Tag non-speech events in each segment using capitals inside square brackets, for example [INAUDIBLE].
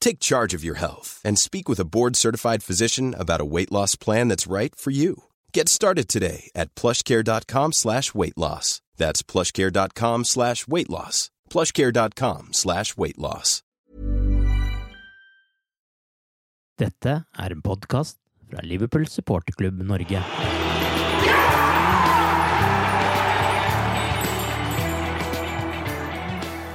Take charge of your health and speak with a board certified physician about a weight loss plan that's right for you. Get started today at plushcare.com slash weight loss. That's plushcare.com slash weight loss. Plushcare.com slash weight loss. Dette er en podkast fra Liverpool supporterklubb Norge.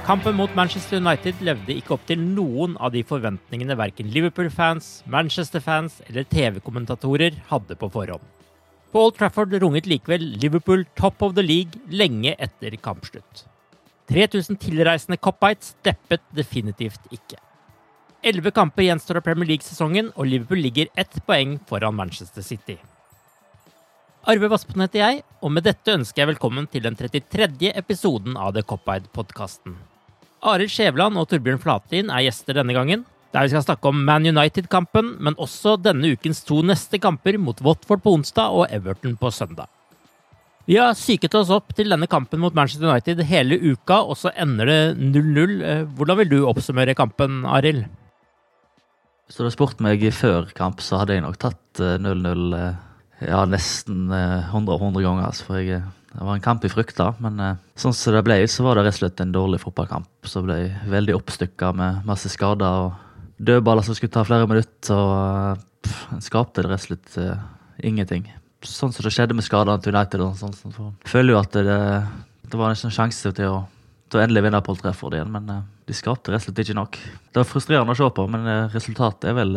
Kampen mot Manchester United levde ikke opp til noen av de forventningene verken Liverpool-fans, Manchester-fans eller TV-kommentatorer hadde på forhånd. På Old Trafford runget likevel Liverpool top of the league lenge etter kampslutt. 3000 tilreisende Cop-Bites deppet definitivt ikke. Elleve kamper gjenstår av Premier League-sesongen, og Liverpool ligger ett poeng foran Manchester City. Arve Vassbotn heter jeg, og med dette ønsker jeg velkommen til den 33. episoden av The Cop-Eyed-podkasten. Arild Skjævland og Torbjørn Flatin er gjester denne gangen, der vi skal snakke om Man United-kampen, men også denne ukens to neste kamper mot Watford på onsdag og Everton på søndag. Vi har psyket oss opp til denne kampen mot Manchester United hele uka, og så ender det 0-0. Eh, hvordan vil du oppsummere kampen, Arild? Hvis du hadde spurt meg før kamp, så hadde jeg nok tatt 0-0 eh, ja, nesten 100 100 ganger. For jeg det var en kamp jeg frykta, men eh, sånn som det ble, så var det rett og slett en dårlig fotballkamp. Som ble veldig oppstykka med masse skader og dødballer som skulle ta flere minutter. og pff, En skapte det rett og slett uh, ingenting. Sånn som det skjedde med skadene til United. og sånn. så føler jo at det, det var en sjanse til å, til å endelig vinne på Trefford igjen, men uh, de skapte rett og slett ikke nok. Det var frustrerende å se på, men uh, resultatet er vel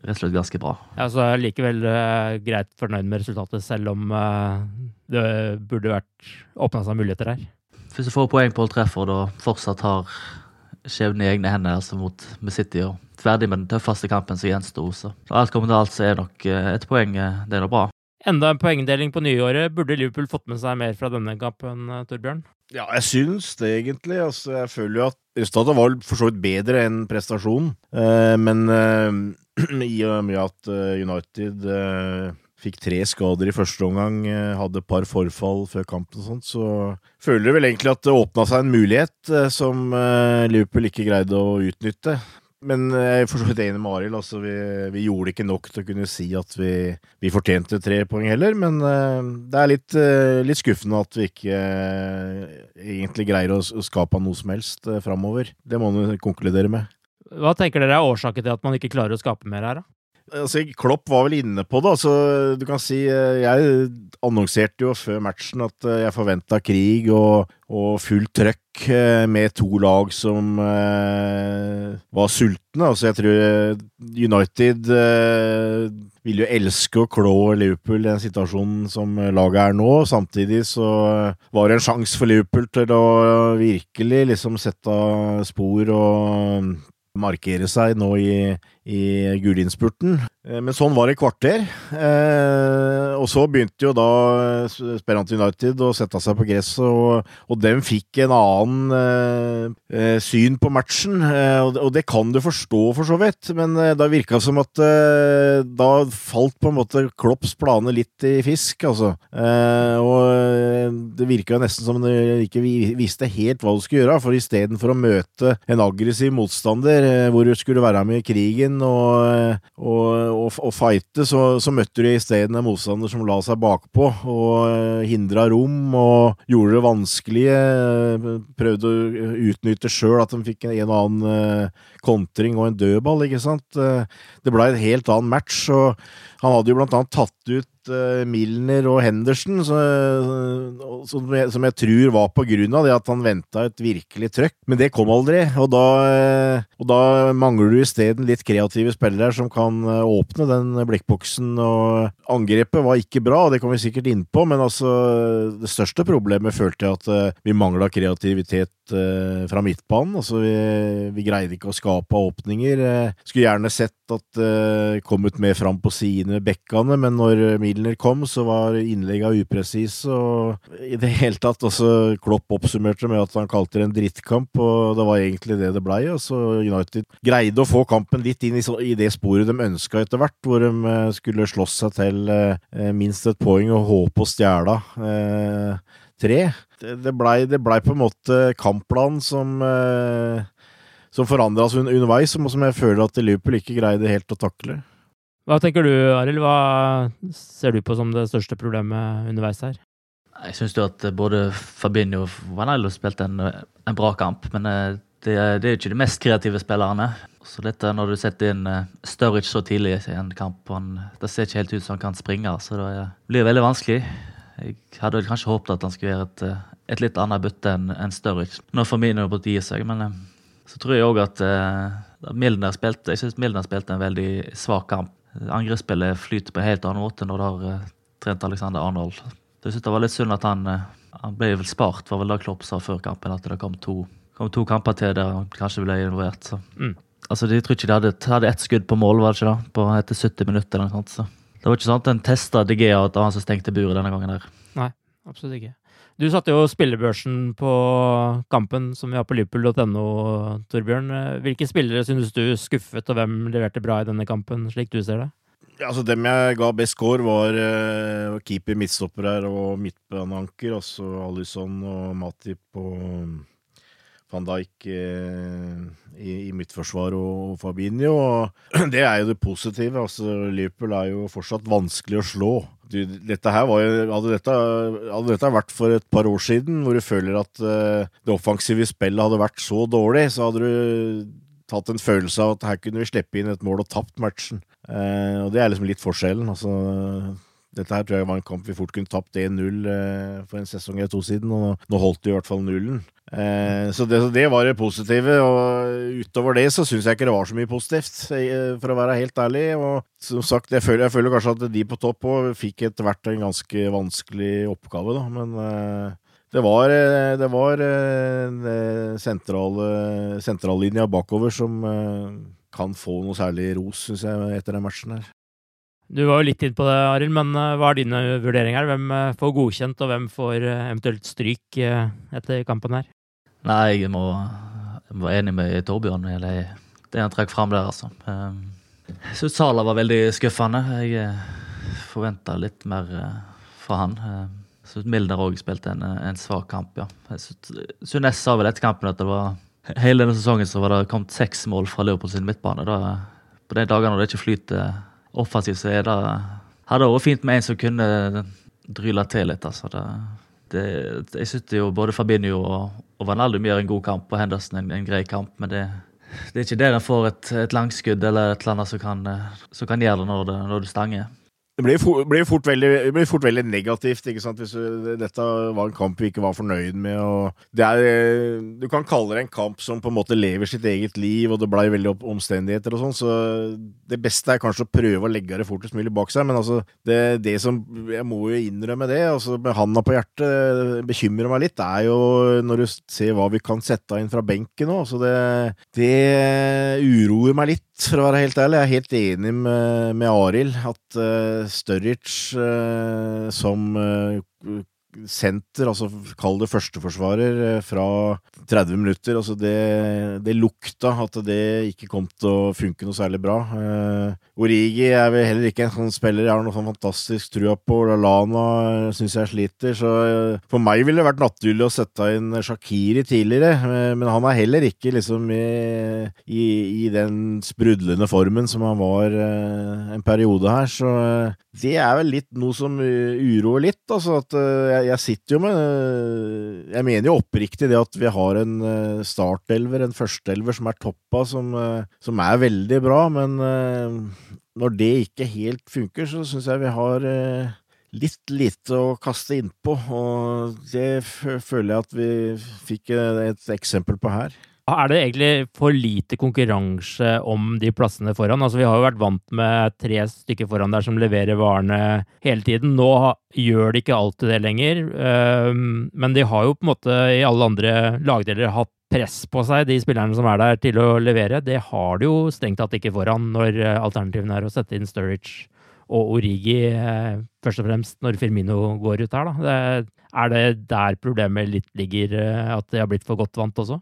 rett og slett ganske bra. Ja, så er jeg likevel uh, greit fornøyd med resultatet, selv om uh, det burde vært åpna seg muligheter her. Hvis du får poeng på Old Trafford og fortsatt har skjebnen i egne hender altså mot med City og ferdig med den tøffeste kampen som gjensto, så alt kommer til alt, så er nok uh, et poeng det er nå bra. Enda en poengdeling på nyåret. Burde Liverpool fått med seg mer fra denne kampen, Torbjørn? Ja, jeg syns det, egentlig. Altså, jeg føler jo at resultatet var for så vidt bedre enn prestasjonen. Eh, men eh, [CLEARS THROAT] i og med at eh, United eh, fikk tre skader i første omgang, eh, hadde et par forfall før kampen og sånt, så føler jeg vel egentlig at det åpna seg en mulighet som Liverpool ikke greide å utnytte. Men jeg er for så vidt enig med Arild. Altså, vi, vi, gjorde ikke nok til å kunne si at vi, vi fortjente tre poeng heller. Men uh, det er litt, uh, litt, skuffende at vi ikke uh, egentlig greier å, å skape noe som helst uh, framover. Det må man konkludere med. Hva tenker dere er årsaken til at man ikke klarer å skape mer her, da? Altså, Klopp var vel inne på det. Altså, du kan si eh, Jeg annonserte jo før matchen at eh, jeg forventa krig og, og fullt trøkk eh, med to lag som eh, var sultne. Altså, jeg tror United eh, vil jo elske å klå Liverpool i den situasjonen som laget er nå. Samtidig så var det en sjanse for Liverpool til å virkelig liksom sette spor og markere seg nå i, i gulinnspurten. Eh, men sånn var det kvarter. Eh, og så begynte jo da Sperant United å sette seg på gresset, og, og dem fikk en annen eh, syn på matchen. Eh, og, det kan du forstå, for så vidt, men eh, da virka det som at eh, da falt på en måte Klopps planer litt i fisk, altså. og det virka nesten som de ikke visste helt hva du skulle gjøre, for istedenfor å møte en aggressiv motstander hvor du skulle være med i krigen og, og og, og fighte, så, så møtte de isteden en motstander som la seg bakpå og uh, hindra rom og gjorde det vanskelig. Uh, prøvde å utnytte sjøl at de fikk en, og annen kontring og en dødball, ikke sant. Uh, det blei en helt annen match, og han hadde jo blant annet tatt ut uh, Milner og Henderson, uh, som, jeg, tror var på grunn av det at han venta et virkelig trøkk. Men det kom aldri, og da, og da mangler du isteden litt kreative spillere som kan eh, åpne den blikkboksen. og Angrepet var ikke bra, det kom vi sikkert innpå, men altså, det største problemet følte jeg at vi mangla kreativitet fra midtbanen. Altså, vi, vi, greide ikke å skape åpninger. Skulle gjerne sett at det kom ut mer fram på med bekkene, men når Milner kom, så var innleggene upresise, og i det hele tatt også Klopp oppsummerte med at han kalte det en drittkamp, og det var egentlig det det blei. Altså, United greide å få kampen litt inn i, det sporet de ønska etter hvert, hvor de eh, skulle slåss seg til eh, minst et poeng og håpe å stjele eh, tre. Det blei ble på en måte kampplanen som eh, som forandra seg underveis, og som jeg føler at Liverpool ikke greide helt å takle. Hva tenker du, Arild? Hva ser du på som det største problemet underveis her? Jeg syns at både Fabinho og Vanello spilte en, en, bra kamp, men eh, det, det er jo ikke de mest kreative spillerne. Så dette når du setter inn Sturridge så tidlig i en kamp, han, det ser ikke helt ut som han kan springe, så det blir veldig vanskelig. Jeg hadde vel kanskje håpet at han skulle gjøre et, eh, et litt annet bytte enn en Sturridge når Firmino har gi seg, men så tror jeg òg at Milner spilte jeg synes Milner spilte en veldig svak kamp. Angrepsspillet flyter på en helt annen måte når du har uh, trent Alexander Arnold. Jeg synes det var litt synd at han, uh, han ble vel spart, var vel da Klopp sa før kampen, at det kom to, kom to kamper til der han kanskje ble involvert. Så. Mm. Altså, De tror ikke de hadde, hadde ett skudd på mål var det ikke da, på etter 70 minutter. eller noe sånt, så. Det var ikke sånn at en testa DG at det var han som stengte buret denne gangen. der. Nei, absolutt ikke. Du satte jo spillebørsen på kampen som vi har på liverpool.no, Torbjørn. Hvilke spillere synes du skuffet, og hvem leverte bra i denne kampen, slik du ser det? Ja, altså Dem jeg ga best score, var uh, keeper, midtstopper her og midtbaneanker. Altså Alison og Matip og van Dijk i, i, i midtforsvar og Fabinho. Og [CLEARS THROAT] det er jo det positive. altså Liverpool er jo fortsatt vanskelig å slå du, dette her var jo, hadde, dette, hadde dette vært for et par år siden, hvor du føler at uh, det offensive spillet hadde vært så dårlig, så hadde du tatt en følelse av at her kunne vi slippe inn et mål og tapt matchen. Uh, og det er liksom litt forskjellen. altså dette her tror jeg var en kamp vi fort kunne tapt 1-0 eh, for en sesong eller to siden, og nå holdt de i hvert fall nullen. Eh, så det, det, var det positive, og utover det så syns jeg ikke det var så mye positivt, eh, for å være helt ærlig. Og som sagt, jeg føler, jeg føler kanskje at de på topp òg fikk etter hvert en ganske vanskelig oppgave, da, men det var, det var sentrallinja bakover som kan få noe særlig ros, syns jeg, etter den matchen her. Du var jo litt inn på det, Arild, men eh, hva er dine vurderinger? Hvem eh, får godkjent, og hvem får eh, eventuelt stryk etter kampen her? Nei, jeg må, være enig med Torbjørn eller det han trakk fram der, altså. Jeg syns Sala var veldig skuffende. Jeg forventa litt mer fra han. Jeg syns Milner òg spilte en, en, svak kamp, ja. Sunes sa vel etter kampen at det var hele denne sesongen så var det kommet seks mål fra Liverpool sin midtbane. Da, på de dagene når det ikke flyter offensivt så er det hadde vært fint med en som kunne dryle til litt. altså. Det, det, jeg syns jo både Fabinho og, og Vanaldum gjør en god kamp, og Henderson en, en grei kamp. Men det, det er ikke der en får et, et langskudd eller et eller annet som kan, som kan gjøre det når, det når, du stanger. Det blir, for, blir fort veldig, blir fort veldig negativt ikke sant? hvis dette var en kamp vi ikke var fornøyd med. Er, du kan kalle det en kamp som på en måte lever sitt eget liv, og det blei veldig omstendigheter og sånn, så det beste er kanskje å prøve å legge det fortest mulig bak seg. Men altså, det, det som Jeg må jo innrømme det, altså med handa på hjertet, bekymrer meg litt, det er jo når du ser hva vi kan sette inn fra benken nå. Så det, det uroer meg litt, for å være helt ærlig. Jeg er helt enig med, med Arild at uh, Sturridge uh, som uh, senter, altså kall det førsteforsvarer, fra 30 minutter. Altså det, det, lukta at det ikke kom til å funke noe særlig bra. Uh, Origi er vel heller ikke en sånn spiller jeg har noe sånn fantastisk trua på. Lana syns jeg sliter, så uh, for meg ville det vært naturlig å sette inn Shakiri tidligere, uh, men han er heller ikke liksom i, i, i den sprudlende formen som han var en periode her, så det er vel litt noe som uroer litt. Altså at jeg, jeg sitter jo med Jeg mener jo oppriktig det at vi har en uh, startelver, en førsteelver, som er toppa, som, uh, som, er veldig bra. Men når det ikke helt funker, så syns jeg vi har litt lite å kaste innpå. Og det føler jeg at vi fikk et eksempel på her. Er det egentlig for lite konkurranse om de plassene foran? Altså, vi har jo vært vant med tre stykker foran der som leverer varene hele tiden. Nå gjør de ikke alltid det lenger, men de har jo på en måte i alle andre lagdeler hatt press på seg, de spillerne som er der, til å levere. Det har de jo strengt tatt ikke foran når alternativene er å sette inn Sturridge og Origi, eh, først og fremst når Firmino går ut her. Da. Det, er det der problemet litt ligger, eh, at de har blitt for godt vant også?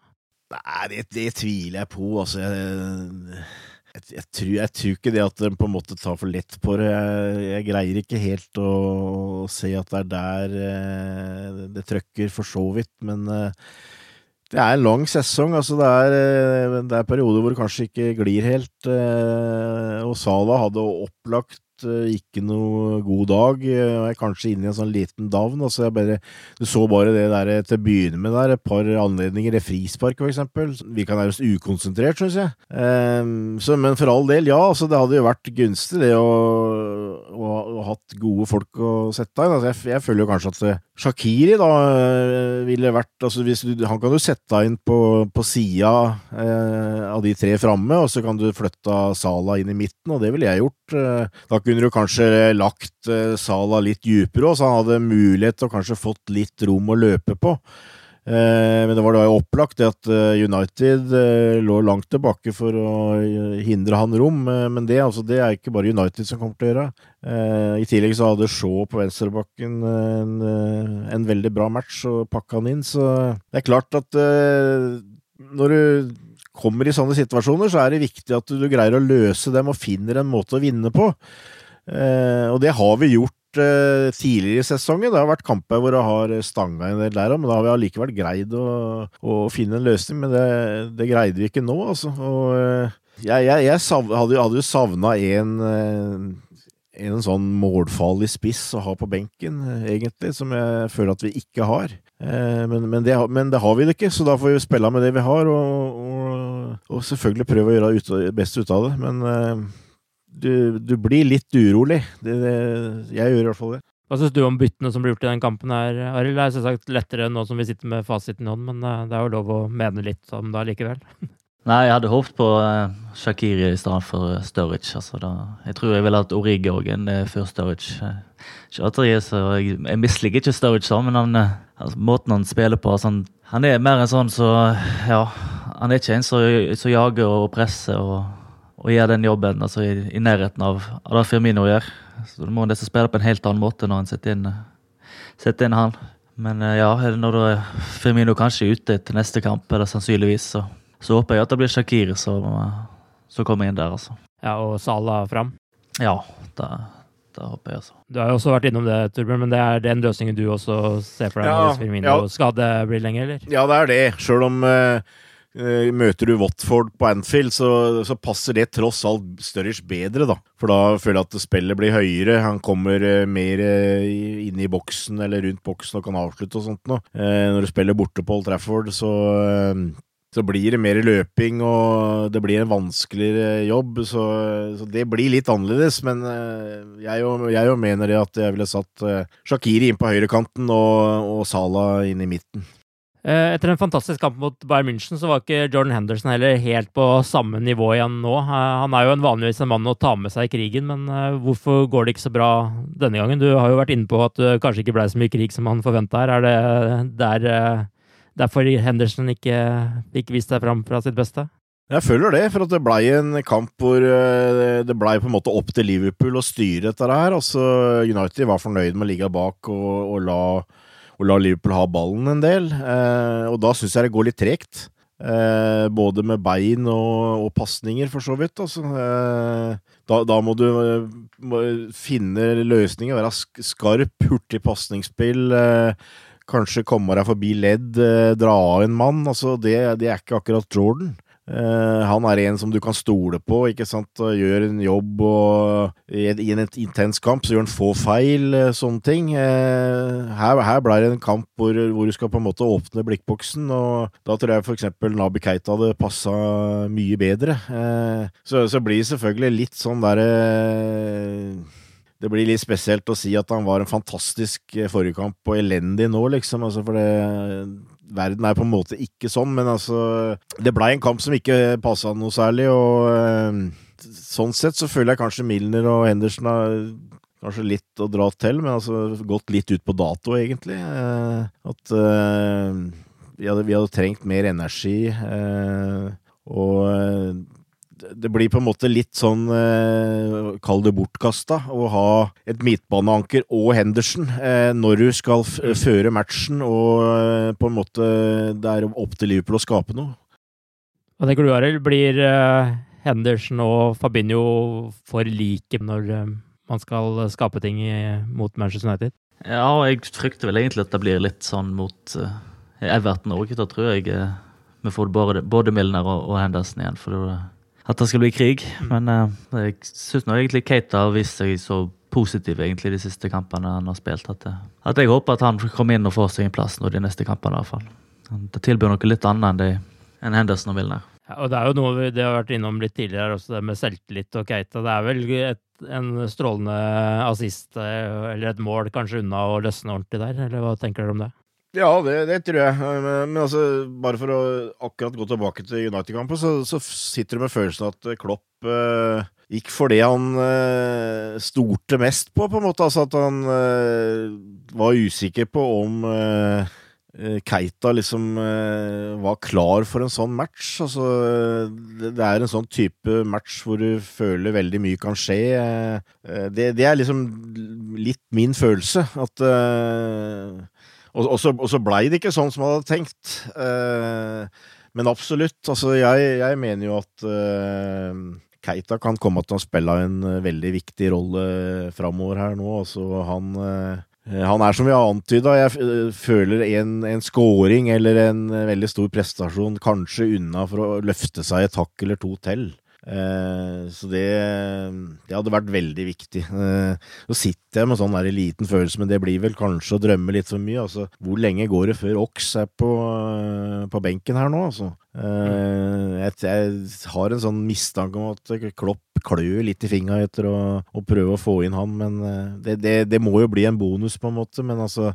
Nei, det, det, tviler jeg på. Altså, jeg, jeg, jeg, tror, jeg, tror, ikke det at de på en måte tar for lett på det. Jeg, greier ikke helt å, å se at det er der eh, det trøkker, for så vidt. Men eh, det er en lang sesong. altså Det er, eh, det er perioder hvor det kanskje ikke glir helt. Og Sala hadde opplagt Eh, ikke noe god dag. Jeg er kanskje inne i en sånn liten davn. Altså bare, du så bare det der til å begynne med der, et par anledninger i frispark for eksempel. Virka nærmest ukonsentrert, syns jeg. Um, så, men for all del, ja. Altså, det hadde jo vært gunstig det å, å, å hatt gode folk å sette inn. Altså, jeg, jeg, føler jo kanskje at eh, Shakiri da eh, ville vært altså hvis du, Han kan du sette inn på, på sida eh, av de tre framme, og så kan du flytte Sala inn i midten, og det ville jeg gjort. Da kunne du kanskje lagt eh, Sala litt dypere, så han hadde mulighet til å kanskje fått litt rom å løpe på. Eh, men det var da opplagt at eh, United lå langt tilbake for å hindre han rom. Men det, altså, det er ikke bare United som kommer til å gjøre. I tillegg så hadde Shaw på venstrebakken en, en veldig bra match og pakka han inn. Så det er klart at når du kommer i sånne situasjoner, så er det viktig at du greier å løse dem og finner en måte å vinne på. Eh, og det har vi gjort eh, tidligere i sesongen. Det har vært kamper hvor det har stanga en del der òg, men da har vi allikevel greid å, å, finne en løsning. Men det, det, greide vi ikke nå, altså. Og eh, jeg, jeg, jeg sav, hadde, hadde, jo savna en en sånn målfarlig spiss å ha på benken, egentlig, som jeg føler at vi ikke har. Men, men, det, men det, har vi det ikke, så da får vi spille med det vi har, og, og, og selvfølgelig prøve å gjøre det best ut av det. Men du, du, blir litt urolig. Det, det, jeg gjør i hvert fall det. Hva syns du om byttene som blir gjort i den kampen her, Arild? Det er selvsagt lettere nå som vi sitter med fasiten i hånd, men eh, det er jo lov å mene litt om det likevel. [LAUGHS] Nei, jeg hadde håpet på uh, Shakiri i stedet for uh, Sturridge. Altså, da, jeg tror jeg ville hatt Origi òg enn uh, før Sturridge. Så jeg, jeg misliker ikke Sturridge, så, men han, altså, måten han spiller på altså, han, han, er mer en sånn så Ja, han er ikke en som jager og presser. og og gjør den jobben altså i, i nærheten av, av, det Firmino gjør. Så Du må nesten spille på en helt annen måte når han setter inn, setter inn han. Men eh, ja, når Firmino kanskje er ute til neste kamp, eller sannsynligvis, så, så håper jeg at det blir Shakir som, som kommer inn der. altså. Ja, Og Salah fram? Ja, det, det håper jeg. altså. Du har jo også vært innom det, Turbjørn, men det er den løsningen du også ser for deg ja, hvis Firmino ja. skade blir lenger, eller? Ja, det er det. Sjøl om uh Eh, møter du Watford på Anfield, så, så passer det tross alt Sturridge bedre, da. For da føler jeg at spillet blir høyere. Han kommer eh, mer eh, inn i boksen eller rundt boksen og kan avslutte og sånt noe. Når du spiller borte på Old Trafford, så så blir det mer løping, og det blir en vanskeligere jobb. Så, så det blir litt annerledes. Men jeg jo mener det at jeg ville satt Shakiri inn på høyrekanten og, og Salah inn i midten. Eh, etter en fantastisk kamp mot Bayern München så var ikke Jordan Henderson heller helt på samme nivå igjen nå. Eh, han er jo en vanligvis en mann å ta med seg i krigen, men eh, hvorfor går det ikke så bra denne gangen? Du har jo vært inne på at det kanskje ikke ble så mye krig som han forventa her. Er det der, derfor Henderson ikke fikk vist seg fram fra sitt beste? Jeg føler det, for at det blei en kamp hvor det blei på en måte opp til Liverpool å styre dette her. Altså, United var fornøyd med å ligge bak og, og la og la Liverpool ha ballen en del. Eh, og da syns jeg det går litt tregt. Eh, både med bein og, og pasninger, for så vidt. Altså. Eh, da, da, må du må finne løsninger, være skarp, hurtig pasningsspill. Kanskje komme deg forbi ledd, dra av en mann. Altså, det, det er ikke akkurat Jordan. Uh, han er en som du kan stole på, ikke sant, gjør en jobb og i, i en intens kamp så gjør han få feil, uh, sånne ting. Uh, her, her ble det en kamp hvor, hvor, du skal på en måte åpne blikkboksen, og da tror jeg f.eks. Nabi Keita hadde passa mye bedre. så, så blir det selvfølgelig litt sånn derre det blir litt spesielt å si at han var en fantastisk forrige kamp og elendig nå, liksom. Altså, for det, verden er på en måte ikke sånn, men altså Det blei en kamp som ikke passa noe særlig, og øh, sånn sett så føler jeg kanskje Milner og Henderson har kanskje litt å dra til, men altså gått litt ut på dato, egentlig. Eh, at øh, vi, hadde, vi, hadde, trengt mer energi, Eh, og det blir på en måte litt sånn eh, Kall det bortkasta å ha et midtbaneanker og Henderson eh, når du skal mm. føre matchen og eh, på en måte det er opp til Liverpool å skape noe. Hva tenker du, Arild? Blir eh, Henderson og Fabinho for like når eh, man skal skape ting i, mot Manchester United? Ja, og jeg frykter vel egentlig at det blir litt sånn mot uh, Everton òg. Da tror jeg vi får både, både Milner og, og Henderson igjen. for det at det skal bli krig. Men uh, jeg syns egentlig Keita har vist seg så positiv egentlig de siste kampene han har spilt. At, eh, at jeg håper at han kommer inn og får seg en plass nå de neste kampene. i hvert fall. Det tilbyr noe litt annet enn, de, enn Henderson og Milner. Ja, og Det er jo noe vi har vært innom litt tidligere, også det med selvtillit og Keita. Det er vel et, en strålende assist eh, eller et mål kanskje unna å løsne ordentlig der, eller hva tenker dere om det? Ja, det, det, tror jeg. Men, altså, bare for å akkurat gå tilbake til United-kampen, så, så, sitter du med følelsen at Klopp eh, gikk for det han eh, stolte mest på, på en måte. Altså at han eh, var usikker på om eh, eh, Keita liksom eh, var klar for en sånn match. Altså, det, er en sånn type match hvor du føler veldig mye kan skje. Det, det er liksom litt min følelse. At og, og, så, og så blei det ikke sånn som man hadde tenkt. Eh, men absolutt. Altså, jeg, jeg, mener jo at eh, Keita kan komme til å spille en eh, veldig viktig rolle framover her nå. Altså, han, eh, han er som vi har antyda, jeg føler en, en scoring eller en veldig stor prestasjon kanskje unna for å løfte seg et hakk eller to til. Eh, så det, det, hadde vært veldig viktig. Eh, så sitter jeg med sånn der liten følelse, men det blir vel kanskje å drømme litt for mye. Altså, hvor lenge går det før Ox er på, eh, på benken her nå, altså? Jeg, jeg, har en sånn mistanke om at Klopp klør litt i fingra etter å, å, prøve å få inn han, men det, det, det, må jo bli en bonus, på en måte. Men altså,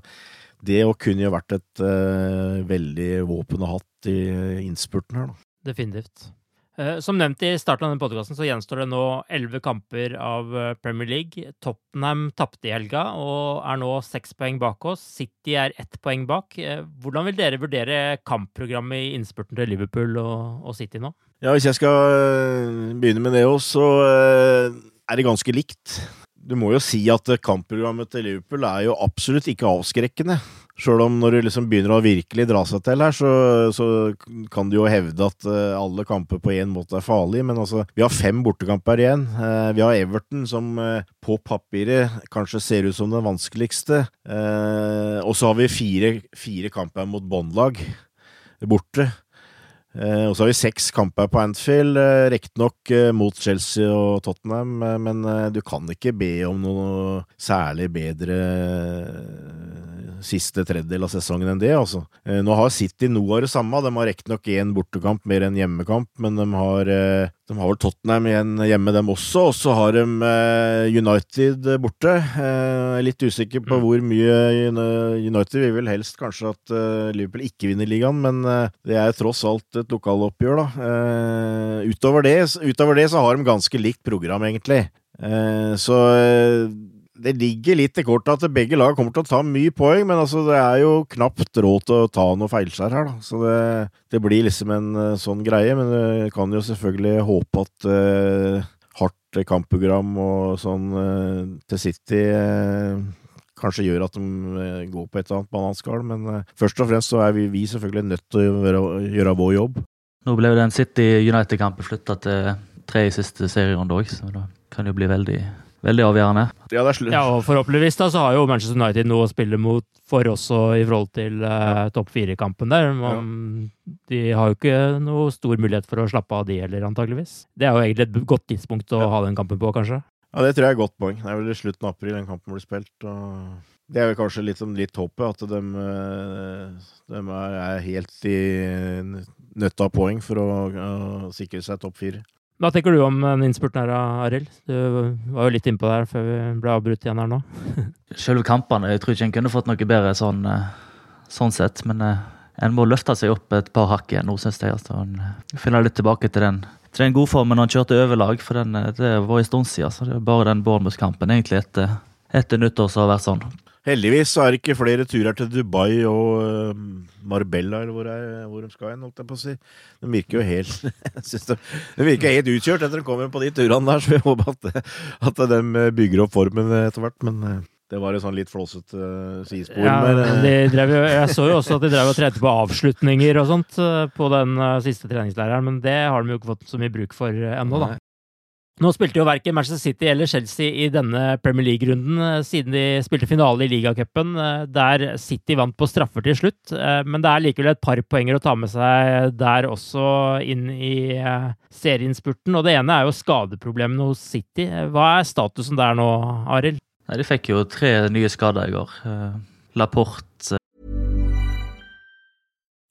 det òg kunne jo vært et uh, veldig våpen å hatt i innspurten her, da. Definitivt. Eh, som nevnt i starten av denne podkasten, så gjenstår det nå elleve kamper av eh, Premier League. Tottenham tapte i helga og er nå seks poeng bak oss. City er ett poeng bak. Eh, hvordan vil dere vurdere kampprogrammet i innspurten til Liverpool og, City nå? Ja, Hvis jeg skal begynne med det òg, så er det ganske likt. Du må jo si at kampprogrammet til Liverpool er jo absolutt ikke avskrekkende. Sjøl om når du liksom begynner å virkelig dra seg til her, så, så kan du jo hevde at uh, alle kamper på én måte er farlige. Men altså, vi har fem bortekamper igjen. Uh, vi har Everton, som uh, på papiret kanskje ser ut som den vanskeligste. og så har vi fire, fire kamper mot båndlag borte. Eh, og så har vi seks kamper på Anfield, eh, riktignok eh, mot Chelsea og Tottenham, eh, men du kan ikke be om noe særlig bedre siste tredjedel av sesongen enn det, altså. Eh, nå har City noe av det samme. De har riktignok én bortekamp mer enn hjemmekamp, men de har, eh, de har vel Tottenham igjen hjemme, dem også. Og så har de United borte. Jeg er litt usikker på mm. hvor mye United vil vel helst kanskje at Liverpool ikke vinner ligaen, men det er tross alt et lokaloppgjør, da. Utover det, utover det så har de ganske likt program, egentlig. Så det ligger litt i kortet at begge lag kommer til å ta mye poeng, men altså, det er jo knapt råd til å ta noe feilskjær her. Da. Så det, det, blir liksom en uh, sånn greie, men vi kan jo selvfølgelig håpe at uh, hardt kampprogram og sånn uh, til City kanskje gjør at de går på et eller annet bananskall, men først og fremst så er vi, vi selvfølgelig nødt til å gjøre, gjøre vår jobb. Nå ble jo den City United-kampen flytta til tre siste serierunde òg, så da kan det jo bli veldig veldig avgjørende. Ja, ja, og Forhåpentligvis da, så har jo Manchester United noe å spille mot for også i forhold til uh, topp fire-kampen der. Man, ja. De har jo ikke noe stor mulighet for å slappe av, de heller, antageligvis. Det er jo egentlig et godt tidspunkt å ja. ha den kampen på, kanskje. Ja, det tror jeg er et godt poeng. Det er vel i slutten av april den kampen blir spilt. og... Det er jo kanskje litt, litt håpet, at de, eh, de er helt i nødt av poeng for å, å sikre seg topp fire. Hva tenker du om den innspurten her, Arild? Du var jo litt innpå der før vi ble avbrutt igjen her nå. [LAUGHS] Selve kampene, jeg tror ikke en kunne fått noe bedre sånn, eh, sånn sett. Men eh, en må løfte seg opp et par hakk igjen nå, syns jeg. Altså. En eh, finner litt tilbake til den, til den godformen han kjørte overlag, for den, det var en stund siden. Så det er bare den Bournemouth-kampen egentlig etter, etter nyttår som har vært sånn. Heldigvis så er det ikke flere turer til Dubai og uh, Marbella, eller hvor, er, hvor de skal hen, holdt jeg på å si. De virker jo helt [LAUGHS] de, de virker helt utkjørt etter de kommer på de turene der, så vi håper at, at de bygger opp formen etter hvert. Men uh, det var et sånn litt flåsete uh, sidespor. Ja, drev, jeg så jo også at de drev og trente på avslutninger og sånt på den siste treningslæreren, men det har de jo ikke fått så mye bruk for ennå, da. Nå spilte jo verken Manchester City eller Chelsea i denne Premier League-runden, eh, siden de spilte finale i ligacupen, eh, der City vant på straffer til slutt. Eh, men det er likevel et par poenger å ta med seg der også inn i serieinnspurten. Og det ene er jo skadeproblemene hos City. Hva er statusen der nå, Arild? De fikk jo tre nye skader i går. Laporte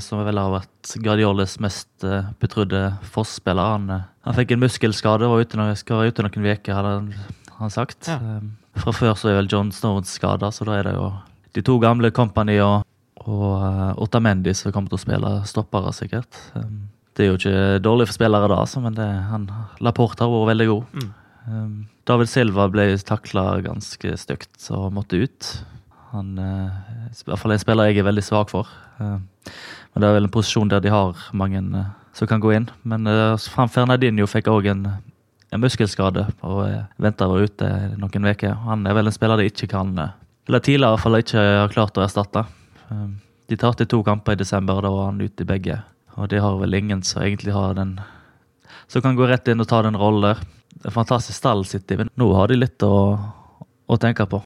Som vel har vært Guardioles mest uh, betrodde Foss-spiller. Han, uh, han, fikk en muskelskade og var ute, noen, skal være ute noen uker, hadde han, han sagt. Ja. Um, fra før så er vel John Stones skada, så da er det jo de to gamle Company og, og Otamendi som kommer til å spille stoppere, sikkert. Um, det er jo ikke dårlig for spillere da, altså, men det, han, Laporte har vært veldig god. Mm. Um, David Silva ble takla ganske stygt og måtte ut. Han uh, i hvert fall en spiller jeg er veldig svak for. Uh, men Det er vel en posisjon der de har mange uh, som kan gå inn. Men Fernandinho fikk òg en, en, muskelskade og venta å være ute noen uker. Han er vel en spiller de ikke kan Eller tidligere i hvert fall ikke har klart å erstatte. de tapte to kamper i desember, da var han ute i begge. Og de har vel ingen som egentlig har den Som kan gå rett inn og ta den rollen der. Er fantastisk stall City, men nå har de litt å, å tenke på.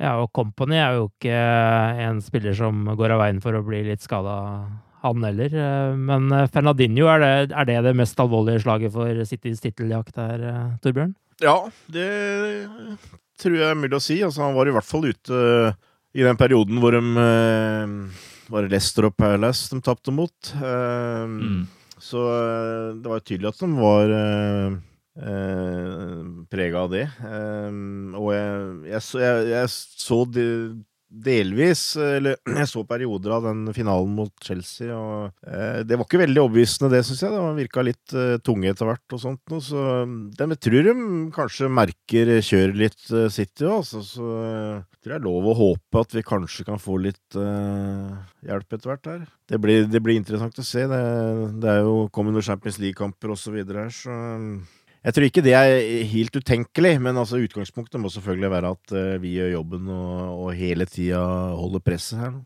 Ja, og Company er jo ikke en spiller som går av veien for å bli litt skada, han heller. Men Fernandinho, er det, er det, det mest alvorlige slaget for Citys titteljakt her, Torbjørn? Ja, det tror jeg er mulig å si. Altså, han var i hvert fall ute i den perioden hvor de var Leicester og Palace de tapte mot. Mm. Så det var tydelig at de var eh, prega av det. Eh, og jeg, jeg, jeg, jeg så de, delvis Eller [CLEARS THROAT] jeg så perioder av den finalen mot Chelsea, og eh, det var ikke veldig overbevisende, det, syns jeg. Det virka litt eh, tunge etter hvert og sånt noe. Så det jeg tror de kanskje merker kjøret litt eh, City òg, altså, så jeg tror jeg er lov å håpe at vi kanskje kan få litt uh, hjelp etter hvert her. Det blir, det blir, interessant å se. Det, det er jo kommet noen Champions League-kamper osv. her, så jeg tror ikke det er helt utenkelig, men altså utgangspunktet må selvfølgelig være at uh, vi gjør jobben og, og hele tida holder presset her.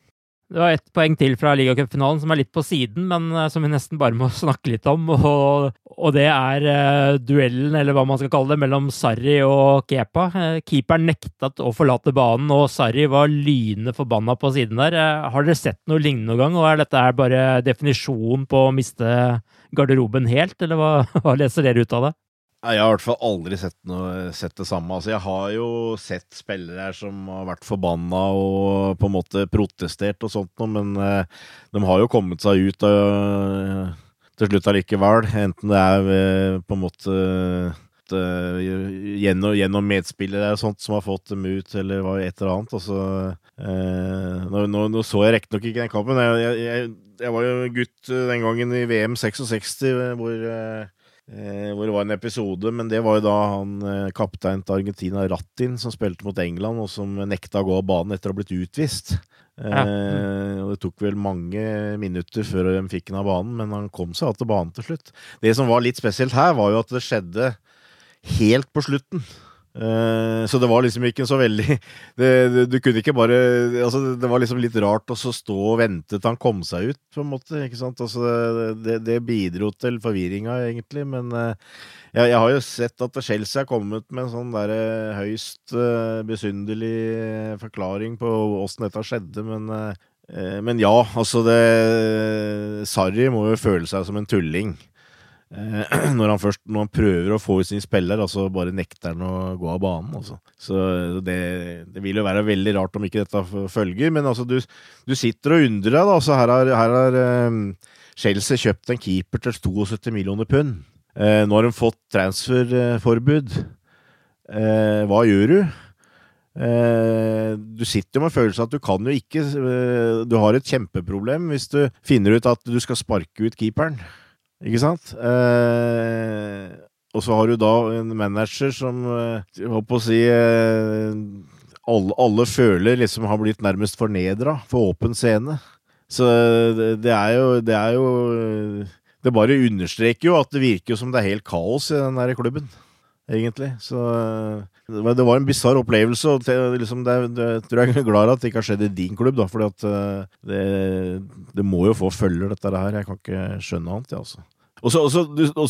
Det var ett poeng til fra ligacupfinalen som er litt på siden, men uh, som vi nesten bare må [LAUGHS] snakke litt om. Og, og det er uh, duellen, eller hva man skal kalle det, mellom Sarri og Kepa. keeperen nektet å forlate banen, og Sarri var lynende forbanna på siden der. har dere sett noe lignende noen gang, og er dette bare definisjonen på å miste garderoben helt, eller hva, [LAUGHS] hva leser dere ut av det? Jeg har i hvert fall aldri sett, noe, sett, det samme. Altså, jeg har jo sett spillere her som har vært forbanna og på en måte protestert og sånt noe, men eh, de har jo kommet seg ut uh, til slutt allikevel. Enten det er eh, på en måte gjennom, gjennom, medspillere og sånt som har fått dem ut, eller et eller annet. Altså, nå, nå, nå, så jeg riktignok ikke den kampen. Jeg, jeg, jeg, var jo gutt den gangen i VM 66 hvor Eh, hvor det var en episode, men det var jo da han eh, kaptein til Argentina, Rattin, som spilte mot England, og som nekta å gå av banen etter å ha blitt utvist. Ja. Eh, og Det tok vel mange minutter før de fikk han av banen, men han kom seg av til banen til slutt. Det som var litt spesielt her, var jo at det skjedde helt på slutten. Uh, så det var liksom ikke så veldig [LAUGHS] det, du, kunne ikke bare altså, Det var liksom litt rart å stå og vente til han kom seg ut, på en måte. ikke sant? Altså, det, det, bidro til forvirringa, egentlig. Men uh, jeg, jeg, har jo sett at Chelsea har kommet med en sånn der uh, høyst besynderlig forklaring på åssen dette skjedde, men men ja, altså det Sarri må jo føle seg som en tulling. Eh, [CLEARS THROAT] når han først når han prøver å få ut sin spiller, altså bare nekter han å gå av banen. Altså. Så det, det, vil jo være veldig rart om ikke dette følger. Men altså, du, du sitter og undrer deg. Altså, her har, her har um, Chelsea kjøpt en keeper til 72 millioner pund. Eh, nå har de fått transferforbud. Eh, hva gjør du? Uh, du sitter jo med følelsen at du kan jo ikke Du har et kjempeproblem hvis du finner ut at du skal sparke ut keeperen. Ikke sant? Eh, og så har du da en manager som eh, jeg håper å si eh, alle, alle, føler liksom har blitt nærmest fornedra for åpen scene. Så det, det, er jo Det er jo Det bare understreker jo at det virker som det er helt kaos i den der klubben. Egentlig. Så eh, det var, en bisarr opplevelse, og det, liksom, det, det tror jeg er glad at det ikke har skjedd i din klubb, da, fordi at eh, det, det må jo få følger, dette her. Jeg kan ikke skjønne annet, jeg, altså. Og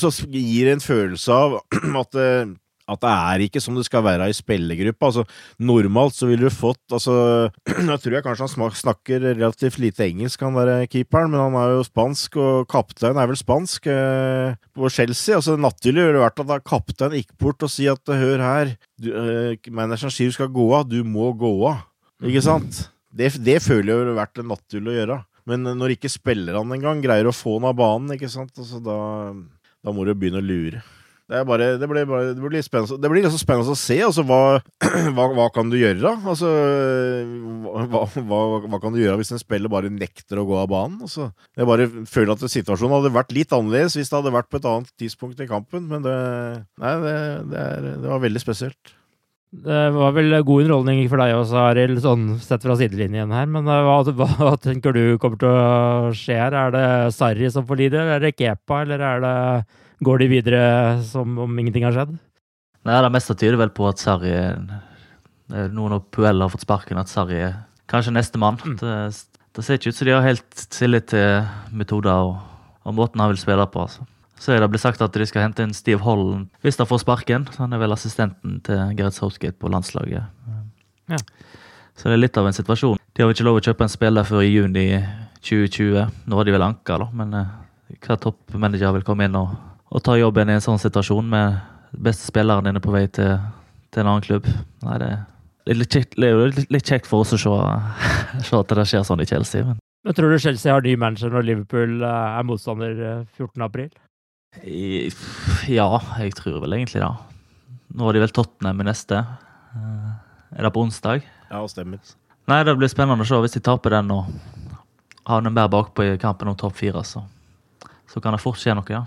så gir det en følelse av [CLEARS THROAT] at eh, at det er ikke som det skal være i spillergruppa. Altså, normalt så ville du fått altså, [CLEARS THROAT] Jeg tror jeg kanskje han snakker relativt lite engelsk, han der keeperen, men han er jo spansk, og kaptein er vel spansk eh, på Chelsea. Altså, det ville det vært at da kaptein gikk bort og si at hør her, du, eh, manageren sier du skal gå av, du må gå av. Ikke sant? Det, det føler jeg ville vært det naturlige å gjøre. Men når ikke spillerne engang greier å få han av banen, ikke sant, altså, da, da må du begynne å lure. Det, bare, det, blir bare, det, blir det blir liksom spennende å se. Altså, hva, [CLEARS THROAT] hva, hva kan du gjøre? Altså, hva, hva, kan du gjøre hvis en spiller bare nekter å gå av banen? Altså, jeg bare føler at situasjonen hadde vært litt annerledes hvis det hadde vært på et annet tidspunkt i kampen. Men det, nei, er, var veldig spesielt. Det var vel god underholdning for deg også, Arild, sånn sett fra sidelinjen her. Men eh, hva, hva tenker du kommer til å skje her? Er det Sarri som får lide, eller er det Kepa, eller er det, går de videre som om ingenting har skjedd? Nei, Det meste tyder vel på at Sarri er Noen av Puel har fått sparken, at Sarri er kanskje nestemann. Det, det ser ikke ut som de har helt tillit til metoder og, og måten han vil spille på. altså. Så er det blitt sagt at de skal hente inn Steve Holland hvis de får sparken. Han er vel assistenten til Gareth Southgate på landslaget. Ja. Så det er litt av en situasjon. De har ikke lov å kjøpe en spiller før i juni 2020. Nå har de vel anka, da, men eh, hva toppmanager vil komme inn og, og ta jobben i en sånn situasjon med beste spilleren dine på vei til, til en annen klubb? Nei, det er litt kjekt, litt, litt kjekt for oss å se, [LAUGHS] se at det skjer sånn i Chelsea. Men Men tror du Chelsea har ny manager når Liverpool eh, er motstander eh, 14. april? ja, jeg tror vel egentlig det. Nå har de vel Tottenham i neste. Eh, Er det på onsdag? Ja, stemmer. Nei, det blir spennende å se. Hvis de taper den og havner mer bakpå i kampen om topp fire, så, så kan det fort skje noe, ja.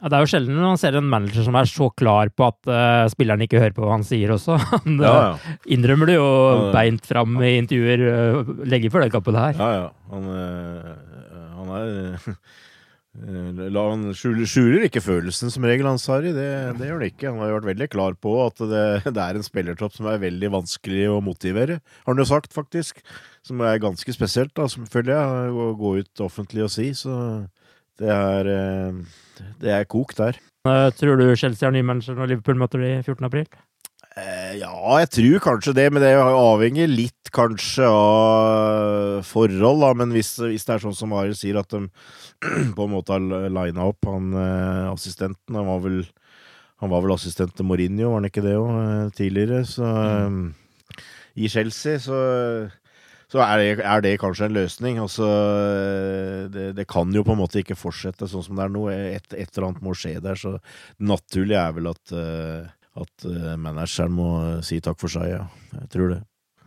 Ja, det er jo sjelden man ser en manager som er så klar på at uh, spilleren ikke hører på hva han sier også. [LAUGHS] Han Ja, ja. eh, innrømmer det jo beint fram i intervjuer uh, lenge før den kampen her. Ja, ja. Han, uh, han er la, Han skjuler, skjuler ikke følelsen, som regel, han Sarri. Det, det gjør han ikke. Han har jo vært veldig klar på at det, det er en spillertropp som er veldig vanskelig å motivere, har han jo sagt, faktisk. Som er ganske spesielt, da, jeg, å gå ut offentlig og si. Så det er eh, Det er kok der. Eh, tror du Chelsea har ny manager når Liverpool møter dem 14. april? Eh, Ja, jeg tror kanskje det, men det avhenger litt kanskje av forhold, da. Men hvis, hvis det er sånn som Arild sier, at de [CLEARS THROAT] på en måte har lina opp han assistenten Han var vel han var vel assistent til Mourinho, var han ikke det òg, tidligere? Så mm. I Chelsea, så så er det, er det kanskje en løsning. Altså, det, det kan jo på en måte ikke fortsette sånn som det er nå. Et, et eller annet må skje der. Så naturlig er vel at, eh, at eh, manageren må si takk for seg, ja. Jeg tror det.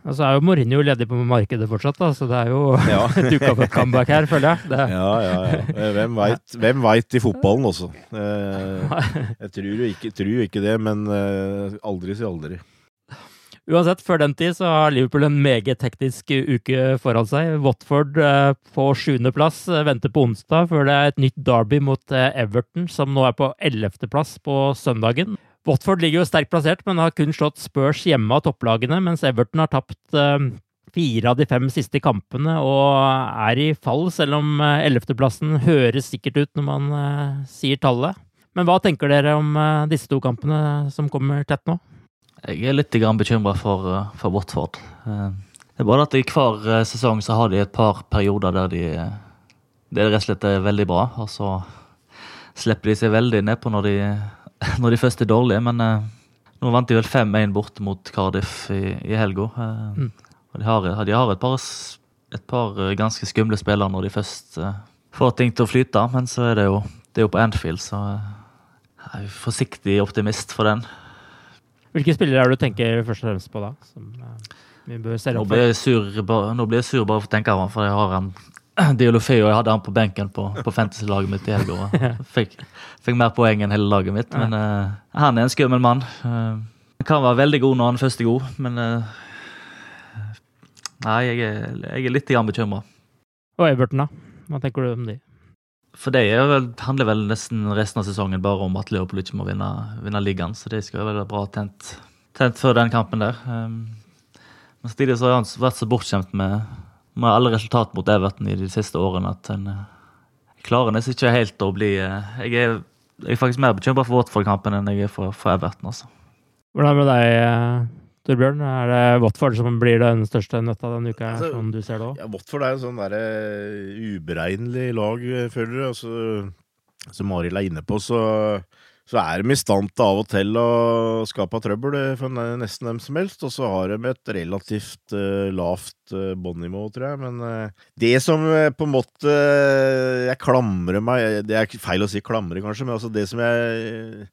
Altså er jo Mourinho ledig på markedet fortsatt, da, så det er jo Ja. dukka [LAUGHS] opp et comeback her, føler jeg. Det, Ja, ja, ja. Eh, Hvem veit, hvem vet i fotballen også? Eh, [LAUGHS] Jeg tror jo ikke, tror ikke det, men aldri si aldri. Uansett, før den tid så har Liverpool en meget teknisk uke foran seg. Watford eh, på sjuendeplass eh, venter på onsdag, før det er et nytt derby mot eh, Everton, som nå er på ellevteplass på søndagen. Watford ligger jo sterkt plassert, men har kun slått Spurs hjemme av topplagene, mens Everton har tapt fire av de fem siste kampene og er i fall, selv om ellevteplassen høres sikkert ut når man sier tallet. Men hva tenker dere om disse to kampene som kommer tett nå? Jeg er litt bekymra for, eh, for Watford. Eh, Det er bare at i hver eh, sesong så har de et par perioder der de det rett og slett er veldig bra, og så slipper de seg veldig nedpå når de, [LAUGHS] når de først er dårlige. Men nå vant de vel 5-1 borte mot Cardiff i, i helga. Mm. Og de har, de har et par, et par ganske skumle spillere når de først får ting til å flyte, men så er det jo, det er jo på Anfield, så jeg er forsiktig optimist for den. Hvilke spillere er det du tenker først og fremst på da? Som eh, Nå blir jeg sur bare, for å tenke han, for jeg har en [CLEARS THROAT] Diolofeo. Jeg hadde han på benken på, på fantasy-laget mitt i helga. [LAUGHS] Fikk, fikk mer poeng enn hele laget mitt. Men uh, han er en skummel mann. Uh, han kan være veldig god når han først er god, men uh, Nei, jeg er, jeg er litt bekymra. Og Everton, da? Hva tenker du om de? For det vel, handler vel nesten resten av sesongen bare om at Leopold ikke må vinne, vinne ligaen, så det skal være bra tent, tent før den kampen der. Um, men samtidig har han vært så bortskjemt med, med, alle resultat mot Everton i de siste årene at en uh, klarer nesten ikke helt å bli uh, jeg, er, jeg, er, faktisk mer bekymra for Watford-kampen enn jeg er for, for Everton. altså. Hvordan med deg, uh Torbjørn, er det Watford som blir den største nøtta denne uka, altså, som du ser det også? Ja, Watford er en sånn derre uberegnelig lag, føler du. Altså, som Arild er inne på, så, så er de i stand til av og til å skape trøbbel for nesten hvem som helst. Og så har de et relativt uh, lavt uh, båndnivå, tror jeg. Men uh, det som uh, på en måte Jeg klamrer meg Det er feil å si klamre, kanskje, men altså det som jeg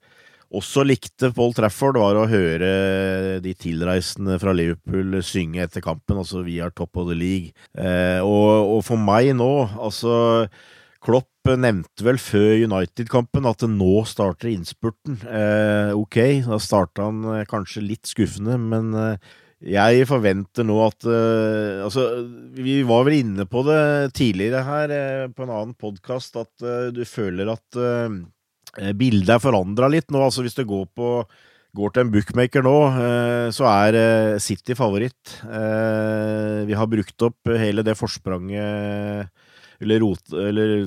også likte Paul Trafford, var å høre de tilreisende fra Liverpool synge etter kampen, altså 'We are top of the league'. Eh, og, og, for meg nå, altså Klopp nevnte vel før United-kampen at det nå starter innspurten. Eh, ok, da starta han eh, kanskje litt skuffende, men eh, jeg forventer nå at uh, Altså, vi var vel inne på det tidligere her uh, på en annen podkast, at uh, du føler at bildet er forandra litt nå. altså Hvis du går, på, går til en bookmaker nå, eh, så er eh, City favoritt. Vi har brukt opp hele det forspranget eller rot... Eller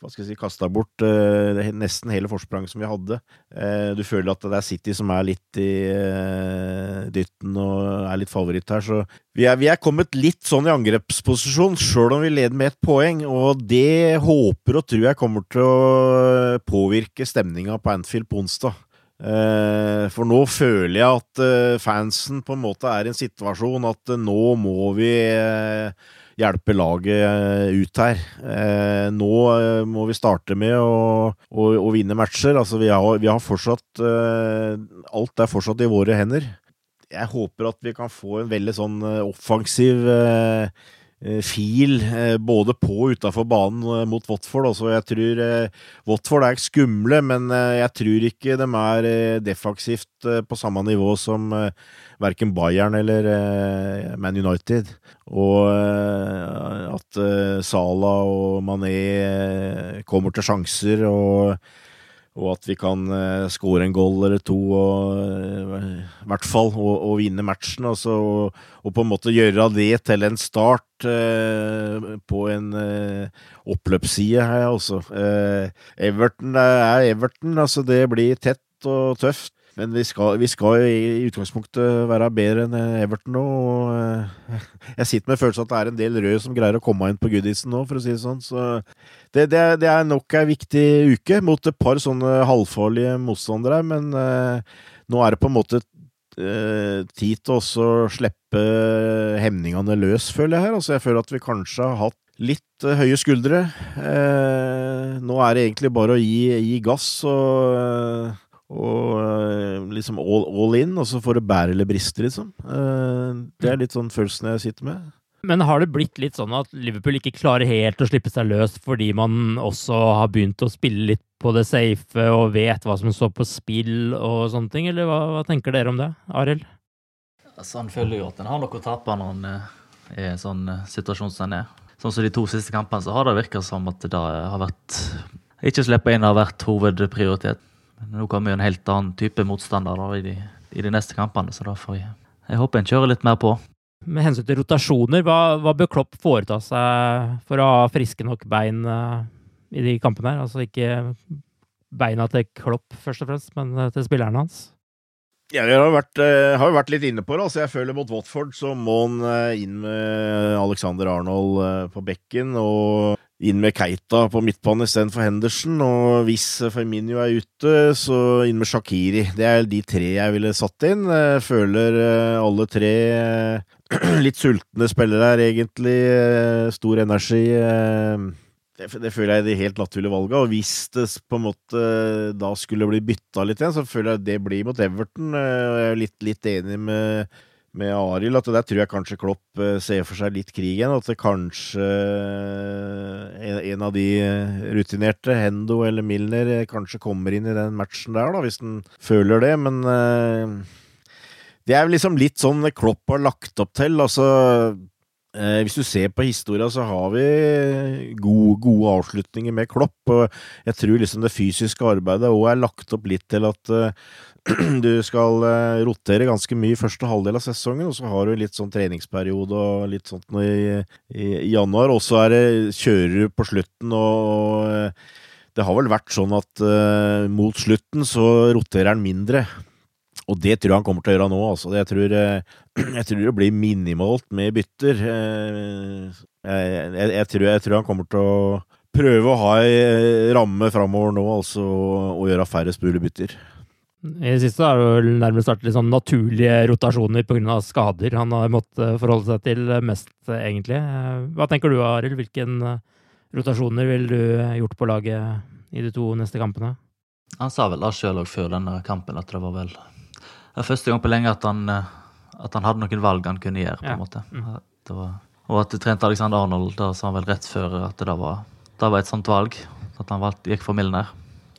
hva skal jeg si Kasta bort uh, nesten hele forspranget som vi hadde. Uh, du føler at det er City som er litt i uh, dytten og er litt favoritt her. Så vi er, vi er kommet litt sånn i angrepsposisjon, sjøl om vi leder med ett poeng. Og det håper og tror jeg kommer til å påvirke stemninga på Anfield på onsdag. For nå føler jeg at fansen på en måte er i en situasjon at nå må vi hjelpe laget eh, ut her. Eh, nå eh, må vi starte med å, å, å vinne matcher. Altså, vi har, vi har fortsatt Alt er fortsatt i våre hender. Jeg håper at vi kan få en veldig sånn offensiv fil både på og utafor banen mot Watford. Altså, jeg tror Watford er skumle, men jeg tror ikke de er defensivt på samme nivå som verken Bayern eller Man United. Og at Salah og Mané kommer til sjanser, og, og at vi kan uh, score en goal eller to, og, i hvert fall, og, og vinne matchen. Altså, og, og, på en måte gjøre det til en start på en oppløpsside her, altså. Everton er Everton, altså det blir tett og tøft. Men vi skal, vi skal, i utgangspunktet være bedre enn Everton nå. Og eh, [LAUGHS] jeg sitter med følelsen at det er en del røde som greier å komme inn på goodisen nå, for å si det sånn. Så det, det, det er nok ei viktig uke mot et par sånne halvfarlige motstandere. Men eh, nå er det på en måte eh, tid til å slippe hemningene løs, føler jeg her. Altså, jeg føler at vi kanskje har hatt litt høye skuldre. Eh, nå er det egentlig bare å gi, gi gass og og eh, liksom all, all, in, og så får det bære eller briste, liksom. Eh, det er litt sånn følelsen jeg sitter med. Men har det blitt litt sånn at Liverpool ikke klarer helt å slippe seg løs fordi man også har begynt å spille litt på det safe og vet hva som står på spill og sånne ting, eller hva, hva tenker dere om det, Arild? Altså, han føler jo at han har noe å tape når han er i en sånn eh, situasjon som han er. Sånn som de to siste kampene, så har det virka som at det har vært Ikke slippe inn har vært hovedprioritet. Nå kommer jo en helt annen type motstander da, i, de, i, de, neste kampene, så da får jeg, jeg håper en kjører litt mer på. Med hensyn til rotasjoner, hva, hva bør Klopp foreta seg for å ha friske nok bein uh, i de kampene her? Altså ikke beina til Klopp først og fremst, men uh, til spillerne hans? Ja, Vi har jo vært, uh, har vært, litt inne på det. altså Jeg føler mot Watford så må han inn med Alexander Arnold på bekken. og inn med Keita på midtbanen istedenfor Henderson. Og hvis Firmino er ute, så inn med Shakiri. Det er de tre jeg ville satt inn. Jeg føler eh, alle tre eh, [CLEARS THROAT] litt sultne spillere her, egentlig. Eh, stor energi. Det, føler jeg er det helt naturlige valget. Og hvis det på en måte da skulle bli bytta litt igjen, så føler jeg det blir mot Everton. Jeg er litt, litt enig med med Arild, at der tror jeg kanskje Klopp eh, ser for seg litt krig igjen. At det kanskje eh, en, av de rutinerte, Hendo eller Milner, eh, kanskje kommer inn i den matchen der, da, hvis den føler det. Men det er liksom litt sånn Klopp har lagt opp til. Altså Eh, hvis du ser på historia, så har vi gode, gode avslutninger med Klopp. Og jeg tror liksom det fysiske arbeidet òg er lagt opp litt til at eh, [CLEARS THROAT] du skal eh, rotere ganske mye i første halvdel av sesongen, og så har du litt sånn treningsperiode og litt sånt i, i, i januar. Og så er kjører du på slutten, og, og eh, det har vel vært sånn at eh, mot slutten så roterer han mindre. Og det tror jeg han kommer til å gjøre nå. Altså. Jeg, tror, eh, [CLEARS THROAT] jeg tror det blir minimalt med bytter. Eh, Jeg, jeg, jeg, tror, jeg tror han kommer til å prøve å ha ei ramme framover nå, altså, og gjøre færrest mulig bytter. I det siste har det vel nærmest vært litt sånn naturlige rotasjoner pga. skader han har måttet forholde seg til mest, egentlig. Eh, Hva tenker du, Arild? Hvilken eh, rotasjoner ville du gjort på laget i de to neste kampene? Han sa vel da sjøl òg før denne kampen at det var vel det var første gang på lenge at han, eh, at han hadde noen valg han kunne gjøre. på en Ja. måte. Det var, og at du trente Alexander Arnold, da sa han vel rett før at det var, da var et sånt valg. At han valgte, gikk for Milner.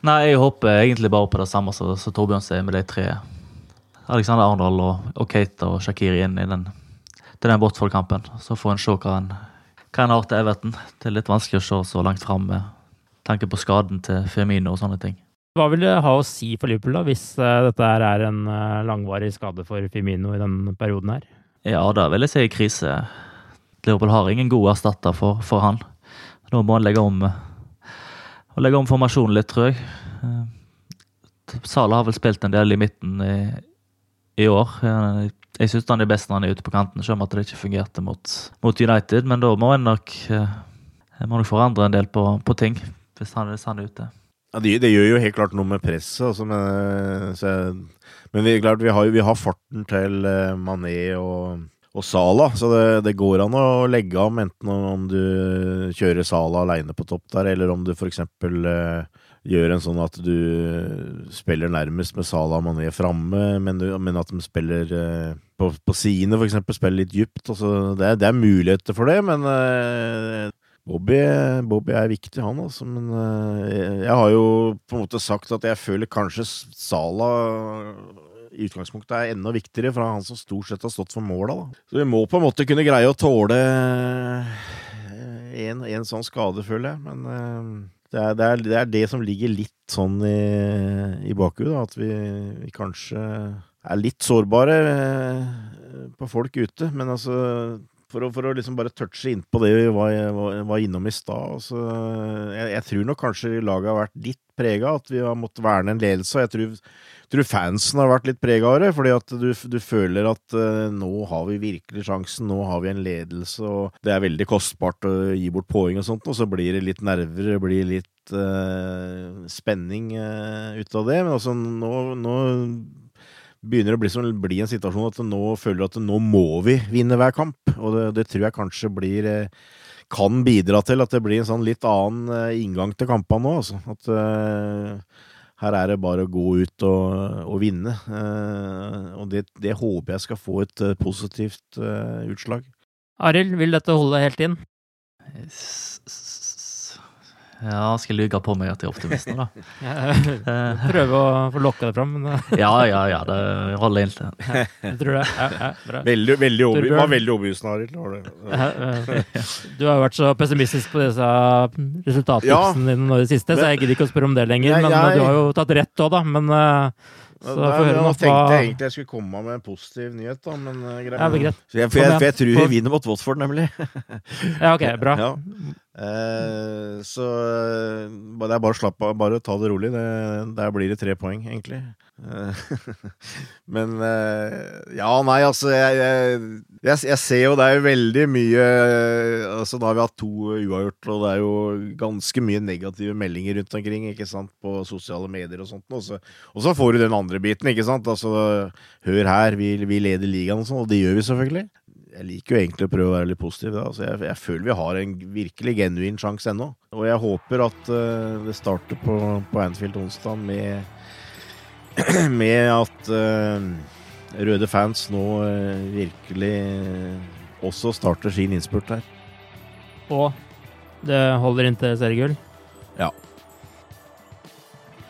Nei, jeg håper egentlig bare på det samme som Torbjørn sier, med de tre. Alexander Arnold og, og Keita og Shakiri inn i den, til den Watford-kampen. Så får en se hva han, hva en har til Everton. Det er litt vanskelig å se så langt fram med tanke på skaden til Firmino og sånne ting. Hva vil det ha å si for Liverpool da, hvis eh, dette er en eh, langvarig skade for Firmino i denne perioden her? Ja, da vil jeg si krise. Liverpool har ingen god erstatter for, for han. Nå må han legge om, og legge om formasjonen litt, tror jeg. Sala har vel spilt en del i midten i, i år. Eh, Jeg syns han er best når han er ute på kanten, selv om det ikke fungerte mot, mot United. Men da må en nok, eh, nok forandre en del på, på ting, hvis han, hvis han er ute. Ja, det, det gjør jo helt klart noe med presset. Altså, men så men vi, klart, vi, har, vi har farten til eh, Mané og, og Sala, så det, det går an å legge om, enten om du kjører Sala aleine på topp der, eller om du f.eks. Uh, gjør en sånn at du spiller nærmest med Sala og Mané framme, men, men at de spiller eh, på, på sidene, f.eks. Spiller litt dypt. Altså, det, det er muligheter for det, men eh, Bobby, Bobby er viktig, han altså. Men eh, jeg har jo på en måte sagt at jeg føler kanskje Sala i utgangspunktet er enda viktigere, for han som stort sett har stått for måla. Så vi må på en måte kunne greie å tåle eh, en, en sånn skade, føler jeg. Men eh, det er det, er, det er det som ligger litt sånn i, i bakhuet, at vi, vi kanskje er litt sårbare på folk ute. Men altså for å, for å liksom bare touche innpå det vi var, var, innom i stad. jeg, jeg tror nok kanskje laget har vært litt prega, at vi har måttet verne en ledelse. Jeg tror, tror fansen har vært litt prega av det, fordi at du, du føler at uh, nå har vi virkelig sjansen, nå har vi en ledelse, og det er veldig kostbart å gi bort poeng og sånt, og så blir det litt nerver, det blir litt uh, spenning uh, ut av det. Men altså, nå, nå begynner å bli, som, bli en situasjon at nå føler du at nå må vi vinne hver kamp. Og det, det tror jeg kanskje blir eh, kan bidra til at det blir en sånn litt annen eh, inngang til kampene nå. Altså. At uh, her er det bare å gå ut og, og vinne. Uh, og det, det håper jeg skal få et uh, positivt utslag. Arild, vil dette holde helt inn? Ja, skal lyge på meg at jeg er optimist nå, da. [LAUGHS] Ja, Prøve å få lokka det fram, men eh, Ja, ja, ja, det holder inntil. [LAUGHS] jeg tror det. Ja, ja. Veldig, veldig overby- du var veldig overbevisende, Arild. Ja, Du har jo vært så pessimistisk på disse resultattipsene dine nå i det siste, så jeg gidder ikke å spørre om det lenger. Jeg- Men eh, du har jo tatt rett òg, da. Men eh, så Nei, få høre nå tenkte hva jeg egentlig jeg skulle komme med en positiv nyhet, da, men greit. Ja, greit. For jeg, for jeg, for jeg tror vi vinner mot Watford, nemlig. Ja, ok, bra. Ja. Eh, så eh, det er bare å slappe av, bare ta det rolig. Det, der blir det tre poeng, egentlig. Eh, [LAUGHS] men Ja, nei, altså jeg, jeg, jeg, ser jo det er jo veldig mye Altså Da har vi hatt to uavgjort, og det er jo ganske mye negative meldinger rundt omkring ikke sant, på sosiale medier og sånt. Og så, og så får du den andre biten, ikke sant. Altså, hør her, vi, vi leder ligaen og sånn, og det gjør vi selvfølgelig. Jeg liker jo egentlig å prøve å være litt positiv. Da. Altså, jeg, jeg føler vi har en virkelig genuin sjanse ennå. Og jeg håper at uh, det starter på, på Anfield onsdag med, [CLEARS THROAT] med at uh, røde fans nå uh, virkelig også starter sin innspurt her. Og det holder inntil seriegull. Ja.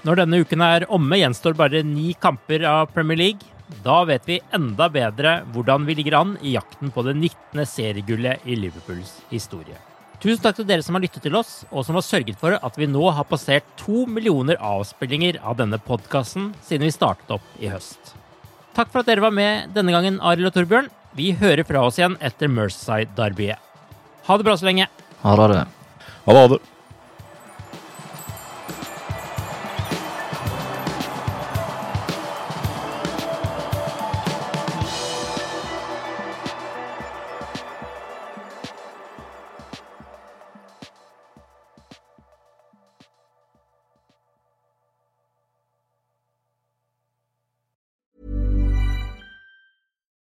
Når denne uken er omme, gjenstår bare ni kamper av Premier League. Da vet vi enda bedre hvordan vi ligger an i jakten på det 19. seriegullet i Liverpools historie. Tusen takk til dere som har lyttet til oss, og som har sørget for at vi nå har passert to millioner avspillinger av denne podkasten siden vi startet opp i høst. Takk for at dere var med denne gangen, Arild og Torbjørn. Vi hører fra oss igjen etter Merceside-derbyet. Ha det bra så lenge. Ha det. Ha det. Ha det.